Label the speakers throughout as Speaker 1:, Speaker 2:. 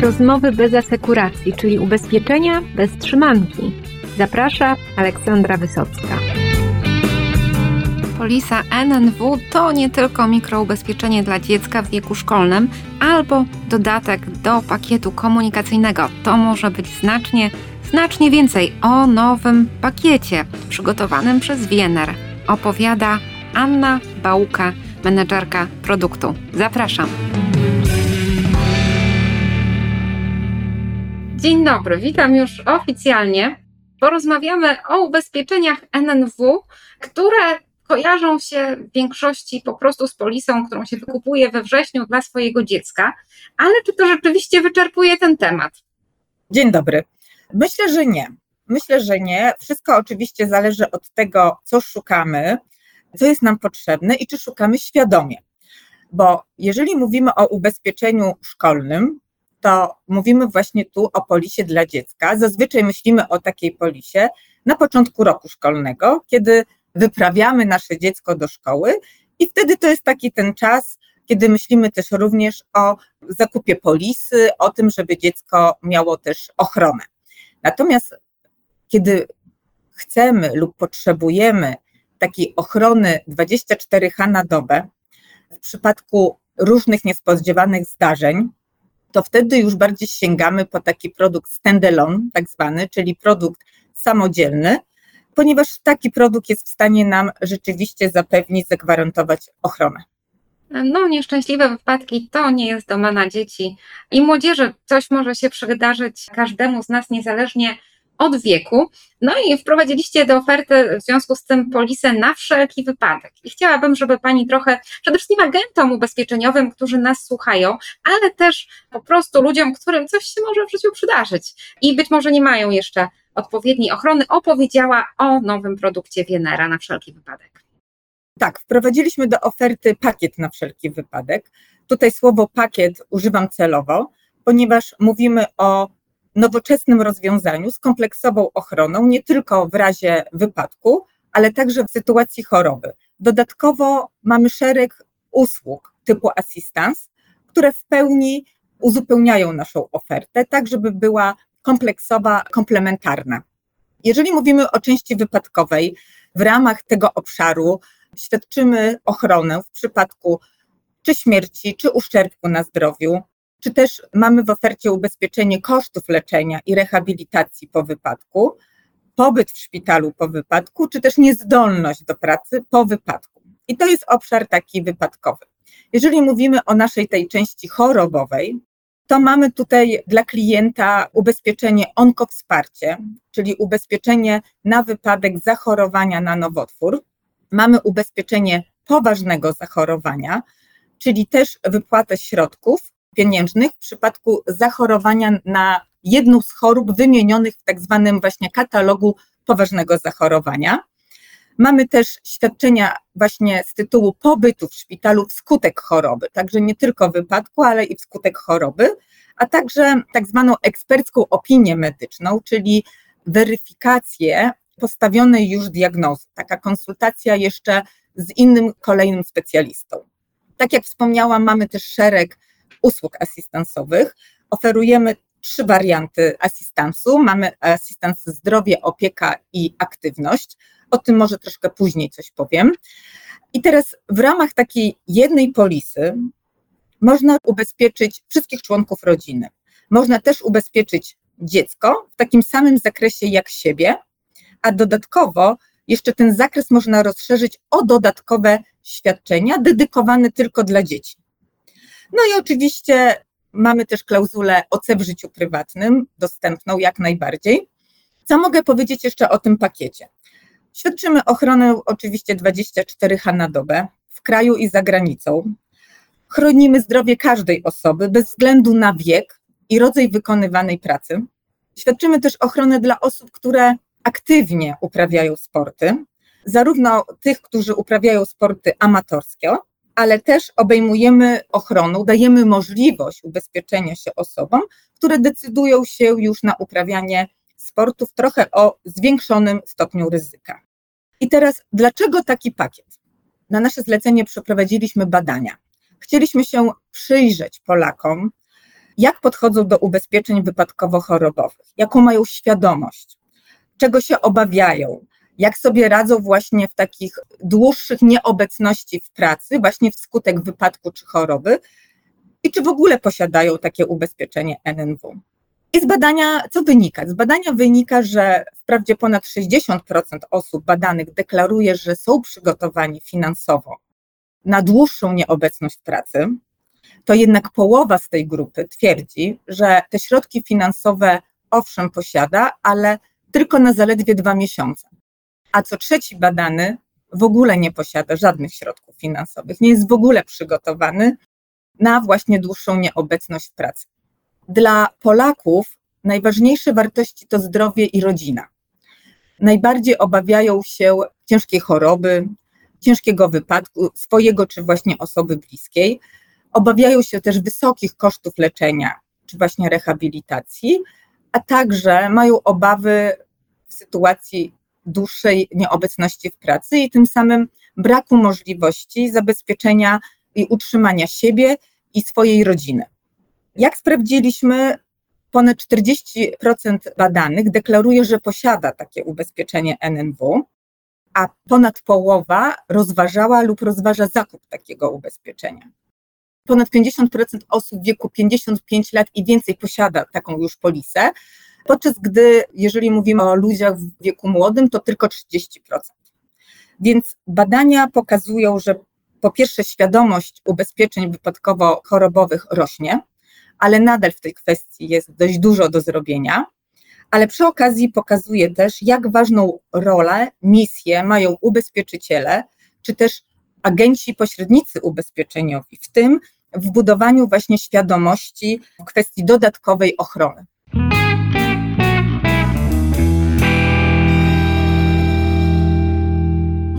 Speaker 1: Rozmowy bez asekuracji, czyli ubezpieczenia bez trzymanki. Zaprasza Aleksandra Wysocka.
Speaker 2: Polisa NNW to nie tylko mikroubezpieczenie dla dziecka w wieku szkolnym albo dodatek do pakietu komunikacyjnego. To może być znacznie, znacznie więcej o nowym pakiecie przygotowanym przez Wiener. Opowiada Anna Bałuka, menedżerka produktu. Zapraszam. Dzień dobry, witam już oficjalnie. Porozmawiamy o ubezpieczeniach NNW, które kojarzą się w większości po prostu z polisą, którą się wykupuje we wrześniu dla swojego dziecka, ale czy to rzeczywiście wyczerpuje ten temat?
Speaker 3: Dzień dobry. Myślę, że nie. Myślę, że nie. Wszystko oczywiście zależy od tego, co szukamy, co jest nam potrzebne i czy szukamy świadomie. Bo jeżeli mówimy o ubezpieczeniu szkolnym, to mówimy właśnie tu o polisie dla dziecka. Zazwyczaj myślimy o takiej polisie na początku roku szkolnego, kiedy wyprawiamy nasze dziecko do szkoły i wtedy to jest taki ten czas, kiedy myślimy też również o zakupie polisy, o tym, żeby dziecko miało też ochronę. Natomiast kiedy chcemy lub potrzebujemy takiej ochrony 24H na dobę, w przypadku różnych niespodziewanych zdarzeń, to wtedy już bardziej sięgamy po taki produkt standalone, tak zwany, czyli produkt samodzielny, ponieważ taki produkt jest w stanie nam rzeczywiście zapewnić, zagwarantować ochronę.
Speaker 2: No, nieszczęśliwe wypadki to nie jest domena dzieci i młodzieży. Coś może się przydarzyć każdemu z nas, niezależnie od wieku. No i wprowadziliście do oferty w związku z tym polisę na wszelki wypadek. I chciałabym, żeby Pani trochę, przede wszystkim agentom ubezpieczeniowym, którzy nas słuchają, ale też po prostu ludziom, którym coś się może w życiu przydarzyć i być może nie mają jeszcze odpowiedniej ochrony, opowiedziała o nowym produkcie Wienera na wszelki wypadek.
Speaker 3: Tak, wprowadziliśmy do oferty pakiet na wszelki wypadek. Tutaj słowo pakiet używam celowo, ponieważ mówimy o nowoczesnym rozwiązaniu z kompleksową ochroną, nie tylko w razie wypadku, ale także w sytuacji choroby. Dodatkowo mamy szereg usług typu assistance, które w pełni uzupełniają naszą ofertę, tak żeby była kompleksowa, komplementarna. Jeżeli mówimy o części wypadkowej, w ramach tego obszaru świadczymy ochronę w przypadku czy śmierci, czy uszczerbku na zdrowiu, czy też mamy w ofercie ubezpieczenie kosztów leczenia i rehabilitacji po wypadku, pobyt w szpitalu po wypadku, czy też niezdolność do pracy po wypadku. I to jest obszar taki wypadkowy. Jeżeli mówimy o naszej tej części chorobowej, to mamy tutaj dla klienta ubezpieczenie onkowsparcie, czyli ubezpieczenie na wypadek zachorowania na nowotwór. Mamy ubezpieczenie poważnego zachorowania, czyli też wypłatę środków pieniężnych w przypadku zachorowania na jedną z chorób wymienionych w tak zwanym właśnie katalogu poważnego zachorowania. Mamy też świadczenia właśnie z tytułu pobytu w szpitalu wskutek choroby, także nie tylko wypadku, ale i wskutek choroby, a także tak zwaną ekspercką opinię medyczną, czyli weryfikację postawionej już diagnozy, taka konsultacja jeszcze z innym kolejnym specjalistą. Tak jak wspomniałam, mamy też szereg usług asystansowych. Oferujemy trzy warianty asystansu. Mamy asystans zdrowie, opieka i aktywność. O tym może troszkę później coś powiem. I teraz w ramach takiej jednej polisy można ubezpieczyć wszystkich członków rodziny. Można też ubezpieczyć dziecko w takim samym zakresie jak siebie, a dodatkowo jeszcze ten zakres można rozszerzyć o dodatkowe świadczenia dedykowane tylko dla dzieci. No i oczywiście mamy też klauzulę OC w życiu prywatnym, dostępną jak najbardziej. Co mogę powiedzieć jeszcze o tym pakiecie? Świadczymy ochronę oczywiście 24H na dobę w kraju i za granicą. Chronimy zdrowie każdej osoby bez względu na wiek i rodzaj wykonywanej pracy. Świadczymy też ochronę dla osób, które aktywnie uprawiają sporty, zarówno tych, którzy uprawiają sporty amatorskie, ale też obejmujemy ochroną, dajemy możliwość ubezpieczenia się osobom, które decydują się już na uprawianie sportów trochę o zwiększonym stopniu ryzyka. I teraz, dlaczego taki pakiet? Na nasze zlecenie przeprowadziliśmy badania. Chcieliśmy się przyjrzeć Polakom, jak podchodzą do ubezpieczeń wypadkowo-chorobowych, jaką mają świadomość, czego się obawiają, jak sobie radzą właśnie w takich dłuższych nieobecności w pracy, właśnie wskutek wypadku czy choroby, i czy w ogóle posiadają takie ubezpieczenie NNW. I z badania, co wynika? Z badania wynika, że wprawdzie ponad 60% osób badanych deklaruje, że są przygotowani finansowo na dłuższą nieobecność w pracy, to jednak połowa z tej grupy twierdzi, że te środki finansowe owszem posiada, ale tylko na zaledwie dwa miesiące. A co trzeci badany w ogóle nie posiada żadnych środków finansowych, nie jest w ogóle przygotowany na właśnie dłuższą nieobecność w pracy. Dla Polaków najważniejsze wartości to zdrowie i rodzina. Najbardziej obawiają się ciężkiej choroby, ciężkiego wypadku swojego czy właśnie osoby bliskiej. Obawiają się też wysokich kosztów leczenia czy właśnie rehabilitacji, a także mają obawy w sytuacji dłuższej nieobecności w pracy i tym samym braku możliwości zabezpieczenia i utrzymania siebie i swojej rodziny. Jak sprawdziliśmy, ponad 40% badanych deklaruje, że posiada takie ubezpieczenie NNW, a ponad połowa rozważała lub rozważa zakup takiego ubezpieczenia. Ponad 50% osób w wieku 55 lat i więcej posiada taką już polisę, podczas gdy, jeżeli mówimy o ludziach w wieku młodym, to tylko 30%. Więc badania pokazują, że po pierwsze świadomość ubezpieczeń wypadkowo-chorobowych rośnie, ale nadal w tej kwestii jest dość dużo do zrobienia. Ale przy okazji pokazuje też, jak ważną rolę, misję mają ubezpieczyciele, czy też agenci pośrednicy ubezpieczeniowi, w tym w budowaniu właśnie świadomości w kwestii dodatkowej ochrony.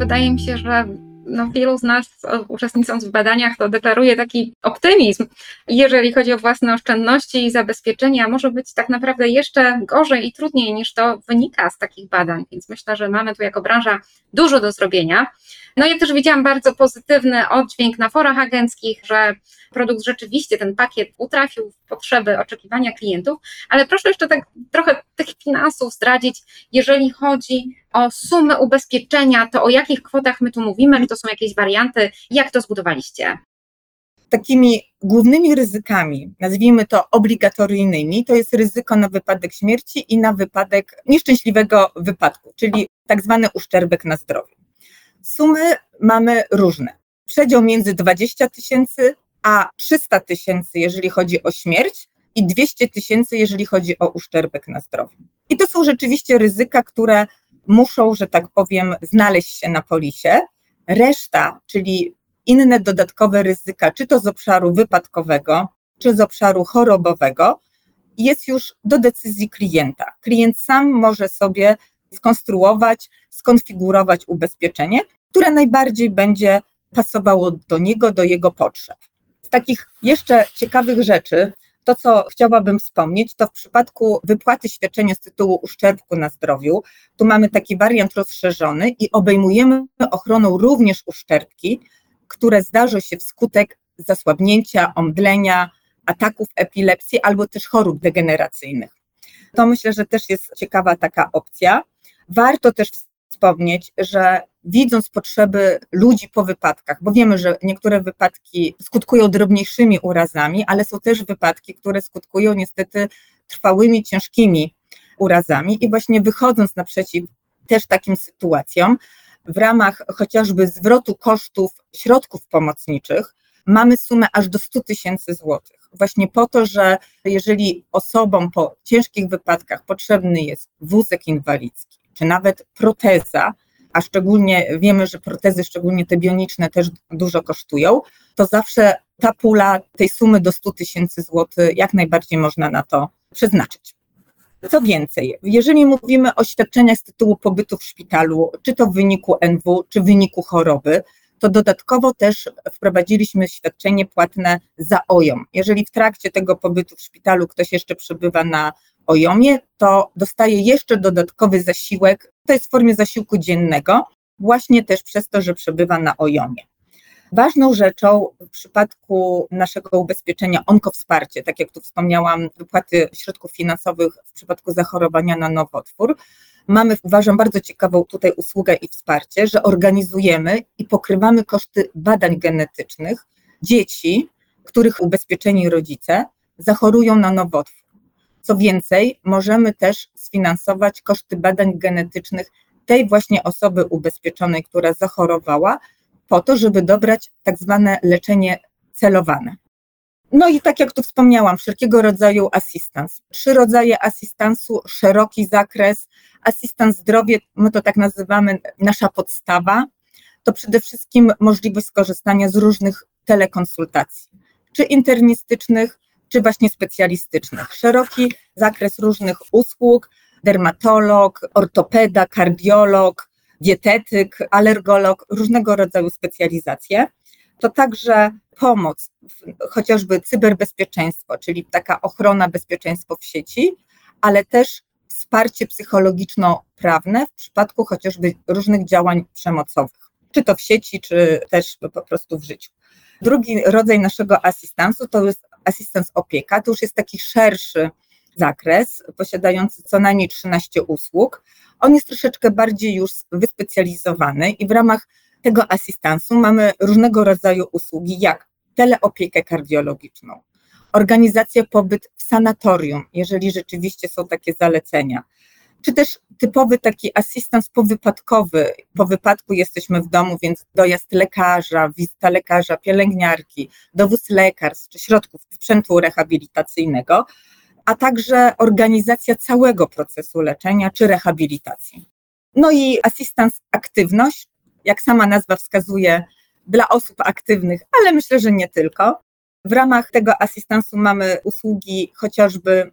Speaker 2: Wydaje mi się, że no, wielu z nas uczestnicząc w badaniach to deklaruje taki optymizm, jeżeli chodzi o własne oszczędności i zabezpieczenia. Może być tak naprawdę jeszcze gorzej i trudniej niż to wynika z takich badań, więc myślę, że mamy tu jako branża dużo do zrobienia. No ja też widziałam bardzo pozytywny oddźwięk na forach agenckich, że produkt rzeczywiście, ten pakiet utrafił w potrzeby, oczekiwania klientów, ale proszę jeszcze tak trochę tych finansów zdradzić, jeżeli chodzi o sumę ubezpieczenia, to o jakich kwotach my tu mówimy, czy to są jakieś warianty, jak to zbudowaliście?
Speaker 3: Takimi głównymi ryzykami, nazwijmy to obligatoryjnymi, to jest ryzyko na wypadek śmierci i na wypadek nieszczęśliwego wypadku, czyli tak zwany uszczerbek na zdrowiu. Sumy mamy różne. Przedział między 20 tysięcy a 300 tysięcy, jeżeli chodzi o śmierć, i 200 tysięcy, jeżeli chodzi o uszczerbek na zdrowiu. I to są rzeczywiście ryzyka, które muszą, że tak powiem, znaleźć się na polisie. Reszta, czyli inne dodatkowe ryzyka, czy to z obszaru wypadkowego, czy z obszaru chorobowego, jest już do decyzji klienta. Klient sam może sobie skonstruować, skonfigurować ubezpieczenie, które najbardziej będzie pasowało do niego, do jego potrzeb. Z takich jeszcze ciekawych rzeczy, to, co chciałabym wspomnieć, to w przypadku wypłaty świadczenia z tytułu uszczerbku na zdrowiu, tu mamy taki wariant rozszerzony i obejmujemy ochroną również uszczerbki, które zdarzą się wskutek zasłabnięcia, omdlenia, ataków epilepsji albo też chorób degeneracyjnych. To myślę, że też jest ciekawa taka opcja. Warto też wspomnieć, że widząc potrzeby ludzi po wypadkach, bo wiemy, że niektóre wypadki skutkują drobniejszymi urazami, ale są też wypadki, które skutkują niestety trwałymi, ciężkimi urazami i właśnie wychodząc naprzeciw też takim sytuacjom, w ramach chociażby zwrotu kosztów środków pomocniczych, mamy sumę aż do 100 tysięcy złotych. Właśnie po to, że jeżeli osobom po ciężkich wypadkach potrzebny jest wózek inwalidzki, czy nawet proteza, a szczególnie wiemy, że protezy, szczególnie te bioniczne, też dużo kosztują, to zawsze ta pula tej sumy do 100 tysięcy złotych jak najbardziej można na to przeznaczyć. Co więcej, jeżeli mówimy o świadczeniach z tytułu pobytu w szpitalu, czy to w wyniku NW, czy w wyniku choroby, to dodatkowo też wprowadziliśmy świadczenie płatne za OJOM. Jeżeli w trakcie tego pobytu w szpitalu ktoś jeszcze przebywa na OJOMie, to dostaje jeszcze dodatkowy zasiłek, to jest w formie zasiłku dziennego, właśnie też przez to, że przebywa na OJOMie. Ważną rzeczą w przypadku naszego ubezpieczenia onkowsparcie, tak jak tu wspomniałam, wypłaty środków finansowych w przypadku zachorowania na nowotwór, mamy, uważam, bardzo ciekawą tutaj usługę i wsparcie, że organizujemy i pokrywamy koszty badań genetycznych dzieci, których ubezpieczeni rodzice zachorują na nowotwór. Co więcej, możemy też sfinansować koszty badań genetycznych tej właśnie osoby ubezpieczonej, która zachorowała, po to, żeby dobrać tak zwane leczenie celowane. No i tak jak tu wspomniałam, wszelkiego rodzaju asystans. Trzy rodzaje asystansu, szeroki zakres. Asystans zdrowie, my to tak nazywamy, nasza podstawa, to przede wszystkim możliwość skorzystania z różnych telekonsultacji, czy internistycznych, czy właśnie specjalistycznych. Szeroki zakres różnych usług, dermatolog, ortopeda, kardiolog, dietetyk, alergolog, różnego rodzaju specjalizacje. To także pomoc, chociażby cyberbezpieczeństwo, czyli taka ochrona bezpieczeństwa w sieci, ale też wsparcie psychologiczno-prawne w przypadku chociażby różnych działań przemocowych, czy to w sieci, czy też po prostu w życiu. Drugi rodzaj naszego asystansu to jest asystans opieka, to już jest taki szerszy zakres, posiadający co najmniej 13 usług. On jest troszeczkę bardziej już wyspecjalizowany i w ramach tego asystansu mamy różnego rodzaju usługi, jak teleopiekę kardiologiczną, organizację pobyt w sanatorium, jeżeli rzeczywiście są takie zalecenia, czy też typowy taki asystans powypadkowy. Po wypadku jesteśmy w domu, więc dojazd lekarza, wizyta lekarza, pielęgniarki, dowóz lekarstw czy środków sprzętu rehabilitacyjnego, a także organizacja całego procesu leczenia czy rehabilitacji. No i asystans aktywność, jak sama nazwa wskazuje, dla osób aktywnych, ale myślę, że nie tylko. W ramach tego asystansu mamy usługi chociażby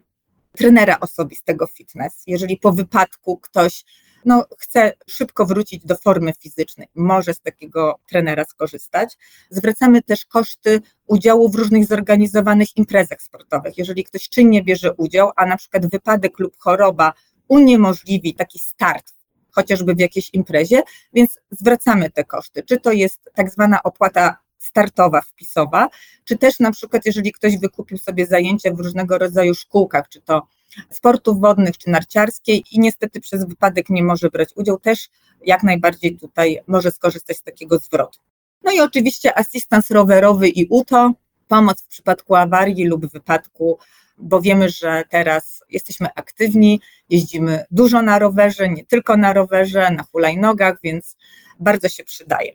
Speaker 3: trenera osobistego fitness. Jeżeli po wypadku ktoś no, chce szybko wrócić do formy fizycznej, może z takiego trenera skorzystać. Zwracamy też koszty udziału w różnych zorganizowanych imprezach sportowych. Jeżeli ktoś czynnie bierze udział, a na przykład wypadek lub choroba uniemożliwi taki start chociażby w jakiejś imprezie, więc zwracamy te koszty. Czy to jest tak zwana opłata startowa, wpisowa, czy też na przykład, jeżeli ktoś wykupił sobie zajęcia w różnego rodzaju szkółkach, czy to sportów wodnych, czy narciarskiej i niestety przez wypadek nie może brać udziału, też jak najbardziej tutaj może skorzystać z takiego zwrotu. No i oczywiście asystans rowerowy i UTO, pomoc w przypadku awarii lub wypadku, bo wiemy, że teraz jesteśmy aktywni, jeździmy dużo na rowerze, nie tylko na rowerze, na hulajnogach, więc bardzo się przydaje.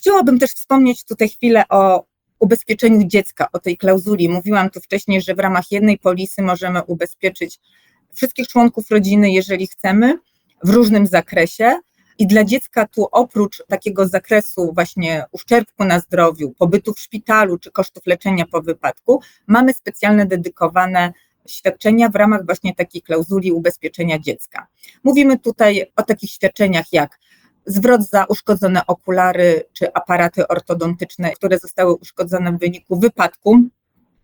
Speaker 3: Chciałabym też wspomnieć tutaj chwilę o ubezpieczeniu dziecka, o tej klauzuli. Mówiłam tu wcześniej, że w ramach jednej polisy możemy ubezpieczyć wszystkich członków rodziny, jeżeli chcemy, w różnym zakresie. I dla dziecka tu oprócz takiego zakresu właśnie uszczerbku na zdrowiu, pobytu w szpitalu czy kosztów leczenia po wypadku, mamy specjalne dedykowane świadczenia w ramach właśnie takiej klauzuli ubezpieczenia dziecka. Mówimy tutaj o takich świadczeniach jak zwrot za uszkodzone okulary czy aparaty ortodontyczne, które zostały uszkodzone w wyniku wypadku.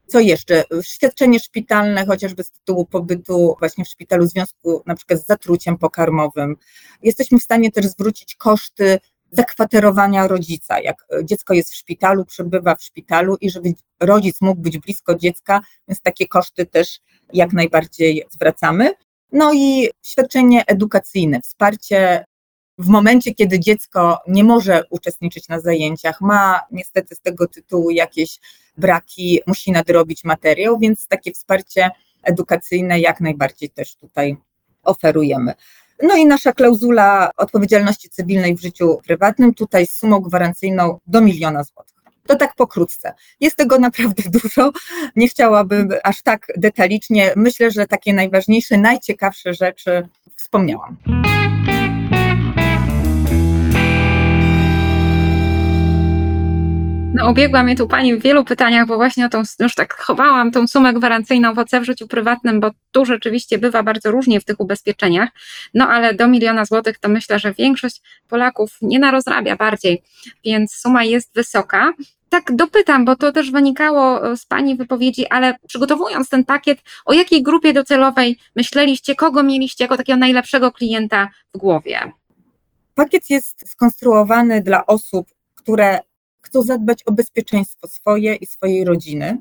Speaker 3: Co jeszcze? Świadczenie szpitalne, chociażby z tytułu pobytu właśnie w szpitalu w związku na przykład z zatruciem pokarmowym. Jesteśmy w stanie też zwrócić koszty zakwaterowania rodzica. Jak dziecko jest w szpitalu, przebywa w szpitalu i żeby rodzic mógł być blisko dziecka, więc takie koszty też jak najbardziej zwracamy. No i świadczenie edukacyjne, wsparcie w momencie, kiedy dziecko nie może uczestniczyć na zajęciach, ma niestety z tego tytułu jakieś braki, musi nadrobić materiał, więc takie wsparcie edukacyjne jak najbardziej też tutaj oferujemy. No i nasza klauzula odpowiedzialności cywilnej w życiu prywatnym, tutaj z sumą gwarancyjną do miliona złotych. To tak pokrótce. Jest tego naprawdę dużo. Nie chciałabym aż tak detalicznie. Myślę, że takie najważniejsze, najciekawsze rzeczy wspomniałam.
Speaker 2: No, obiegła mnie tu Pani w wielu pytaniach, bo właśnie o tą, już tak chowałam tą sumę gwarancyjną w OC w życiu prywatnym, bo tu rzeczywiście bywa bardzo różnie w tych ubezpieczeniach, no ale do miliona złotych to myślę, że większość Polaków nie narozrabia bardziej, więc suma jest wysoka. Tak dopytam, bo to też wynikało e, z Pani wypowiedzi, ale przygotowując ten pakiet, o jakiej grupie docelowej myśleliście, kogo mieliście jako takiego najlepszego klienta w głowie?
Speaker 3: Pakiet jest skonstruowany dla osób, które chcą zadbać o bezpieczeństwo swoje i swojej rodziny,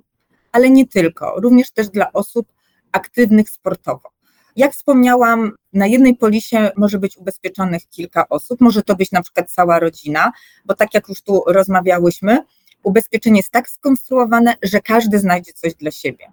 Speaker 3: ale nie tylko, również też dla osób aktywnych sportowo. Jak wspomniałam, na jednej polisie może być ubezpieczonych kilka osób, może to być na przykład cała rodzina, bo tak jak już tu rozmawiałyśmy, ubezpieczenie jest tak skonstruowane, że każdy znajdzie coś dla siebie.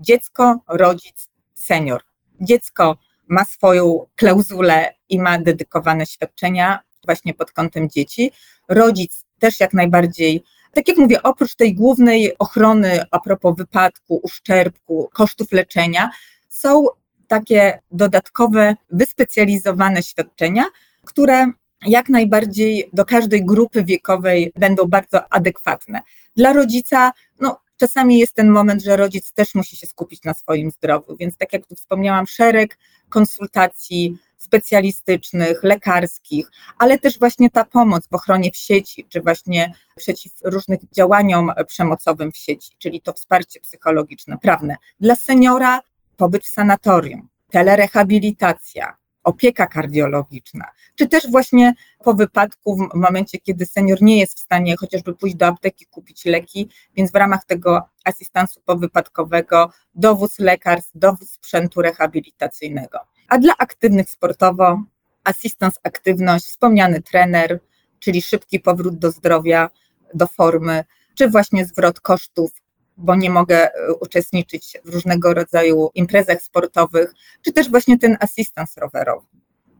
Speaker 3: Dziecko, rodzic, senior. Dziecko ma swoją klauzulę i ma dedykowane świadczenia właśnie pod kątem dzieci. Rodzic też jak najbardziej tak jak mówię, oprócz tej głównej ochrony a propos wypadku, uszczerbku, kosztów leczenia, są takie dodatkowe, wyspecjalizowane świadczenia, które jak najbardziej do każdej grupy wiekowej będą bardzo adekwatne. Dla rodzica, no, czasami jest ten moment, że rodzic też musi się skupić na swoim zdrowiu, więc tak jak tu wspomniałam, szereg konsultacji specjalistycznych, lekarskich, ale też właśnie ta pomoc w ochronie w sieci, czy właśnie przeciw różnych działaniom przemocowym w sieci, czyli to wsparcie psychologiczne, prawne. Dla seniora pobyt w sanatorium, telerehabilitacja, opieka kardiologiczna, czy też właśnie po wypadku, w momencie, kiedy senior nie jest w stanie chociażby pójść do apteki, kupić leki, więc w ramach tego asystansu powypadkowego dowóz lekarstw, dowóz sprzętu rehabilitacyjnego. A dla aktywnych sportowo asystans aktywność, wspomniany trener, czyli szybki powrót do zdrowia, do formy, czy właśnie zwrot kosztów bo nie mogę e, uczestniczyć w różnego rodzaju imprezach sportowych, czy też właśnie ten asystans rowerowy.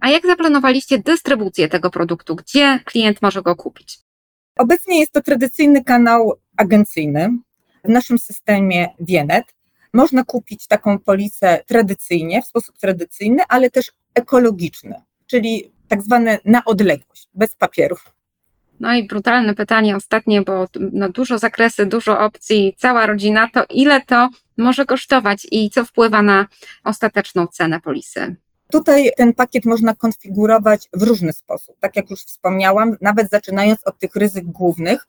Speaker 2: A jak zaplanowaliście dystrybucję tego produktu? Gdzie klient może go kupić?
Speaker 3: Obecnie jest to tradycyjny kanał agencyjny. W naszym systemie Wienet można kupić taką polisę tradycyjnie, w sposób tradycyjny, ale też ekologiczny, czyli tak zwane na odległość, bez papierów.
Speaker 2: No i brutalne pytanie ostatnie, bo no dużo zakresy, dużo opcji, cała rodzina, to ile to może kosztować i co wpływa na ostateczną cenę polisy?
Speaker 3: Tutaj ten pakiet można konfigurować w różny sposób. Tak jak już wspomniałam, nawet zaczynając od tych ryzyk głównych,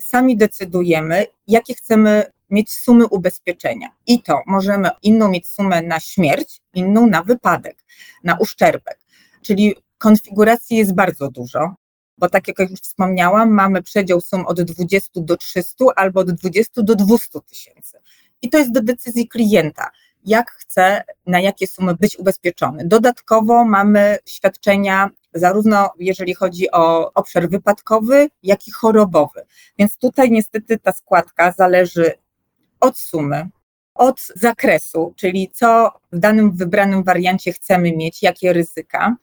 Speaker 3: sami decydujemy, jakie chcemy mieć sumy ubezpieczenia. I to możemy inną mieć sumę na śmierć, inną na wypadek, na uszczerbek. Czyli konfiguracji jest bardzo dużo bo tak jak już wspomniałam, mamy przedział sum od 20 do 300 albo od 20 do 200 tysięcy. I to jest do decyzji klienta, jak chce, na jakie sumy być ubezpieczony. Dodatkowo mamy świadczenia zarówno jeżeli chodzi o obszar wypadkowy, jak i chorobowy. Więc tutaj niestety ta składka zależy od sumy, od zakresu, czyli co w danym wybranym wariancie chcemy mieć, jakie ryzyka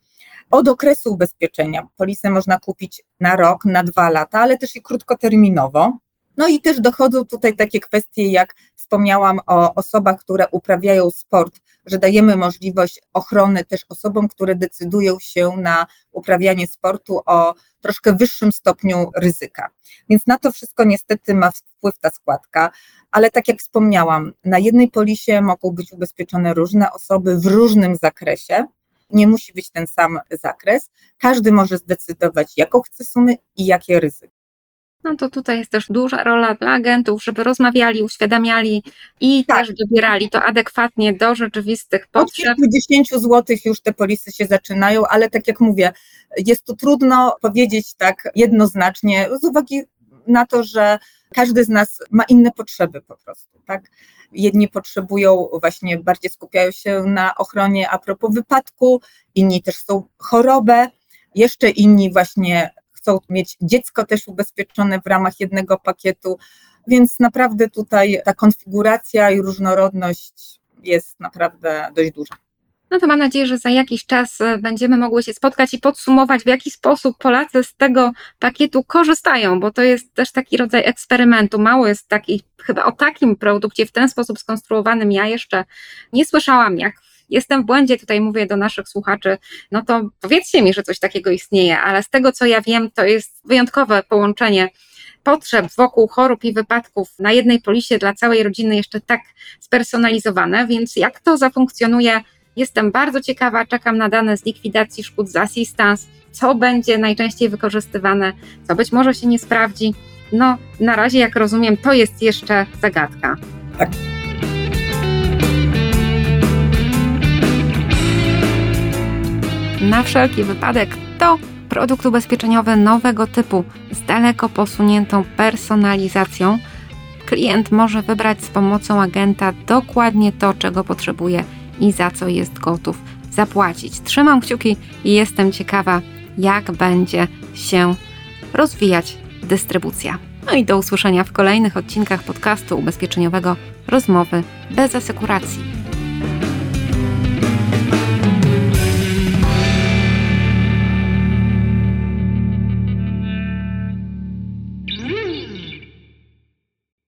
Speaker 3: od okresu ubezpieczenia. Polisę można kupić na rok, na dwa lata, ale też i krótkoterminowo. No i też dochodzą tutaj takie kwestie, jak wspomniałam o osobach, które uprawiają sport, że dajemy możliwość ochrony też osobom, które decydują się na uprawianie sportu o troszkę wyższym stopniu ryzyka. Więc na to wszystko niestety ma wpływ ta składka, ale tak jak wspomniałam, na jednej polisie mogą być ubezpieczone różne osoby w różnym zakresie nie musi być ten sam zakres. Każdy może zdecydować, jaką chce sumy i jakie ryzyko.
Speaker 2: No to tutaj jest też duża rola dla agentów, żeby rozmawiali, uświadamiali i tak. też dobierali to adekwatnie do rzeczywistych potrzeb.
Speaker 3: Od 10 zł już te polisy się zaczynają, ale tak jak mówię, jest tu trudno powiedzieć tak jednoznacznie z uwagi na to, że każdy z nas ma inne potrzeby po prostu, tak? Jedni potrzebują właśnie, bardziej skupiają się na ochronie a propos wypadku, inni też są chorobę, jeszcze inni właśnie chcą mieć dziecko też ubezpieczone w ramach jednego pakietu, więc naprawdę tutaj ta konfiguracja i różnorodność jest naprawdę dość duża.
Speaker 2: No to mam nadzieję, że za jakiś czas e, będziemy mogły się spotkać i podsumować, w jaki sposób Polacy z tego pakietu korzystają, bo to jest też taki rodzaj eksperymentu. Mało jest taki, chyba o takim produkcie w ten sposób skonstruowanym ja jeszcze nie słyszałam, jak jestem w błędzie, tutaj mówię do naszych słuchaczy, no to powiedzcie mi, że coś takiego istnieje, ale z tego co ja wiem, to jest wyjątkowe połączenie potrzeb wokół chorób i wypadków na jednej polisie dla całej rodziny jeszcze tak spersonalizowane, więc jak to zafunkcjonuje Jestem bardzo ciekawa, czekam na dane z likwidacji szkód z assistance, co będzie najczęściej wykorzystywane, co być może się nie sprawdzi. No, na razie, jak rozumiem, to jest jeszcze zagadka. Tak. Na wszelki wypadek to Produkt ubezpieczeniowy nowego typu z daleko posuniętą personalizacją. Klient może wybrać z pomocą agenta dokładnie to, czego potrzebuje i za co jest gotów zapłacić. Trzymam kciuki i jestem ciekawa, jak będzie się rozwijać dystrybucja. No i do usłyszenia w kolejnych odcinkach podcastu ubezpieczeniowego Rozmowy bez asekuracji.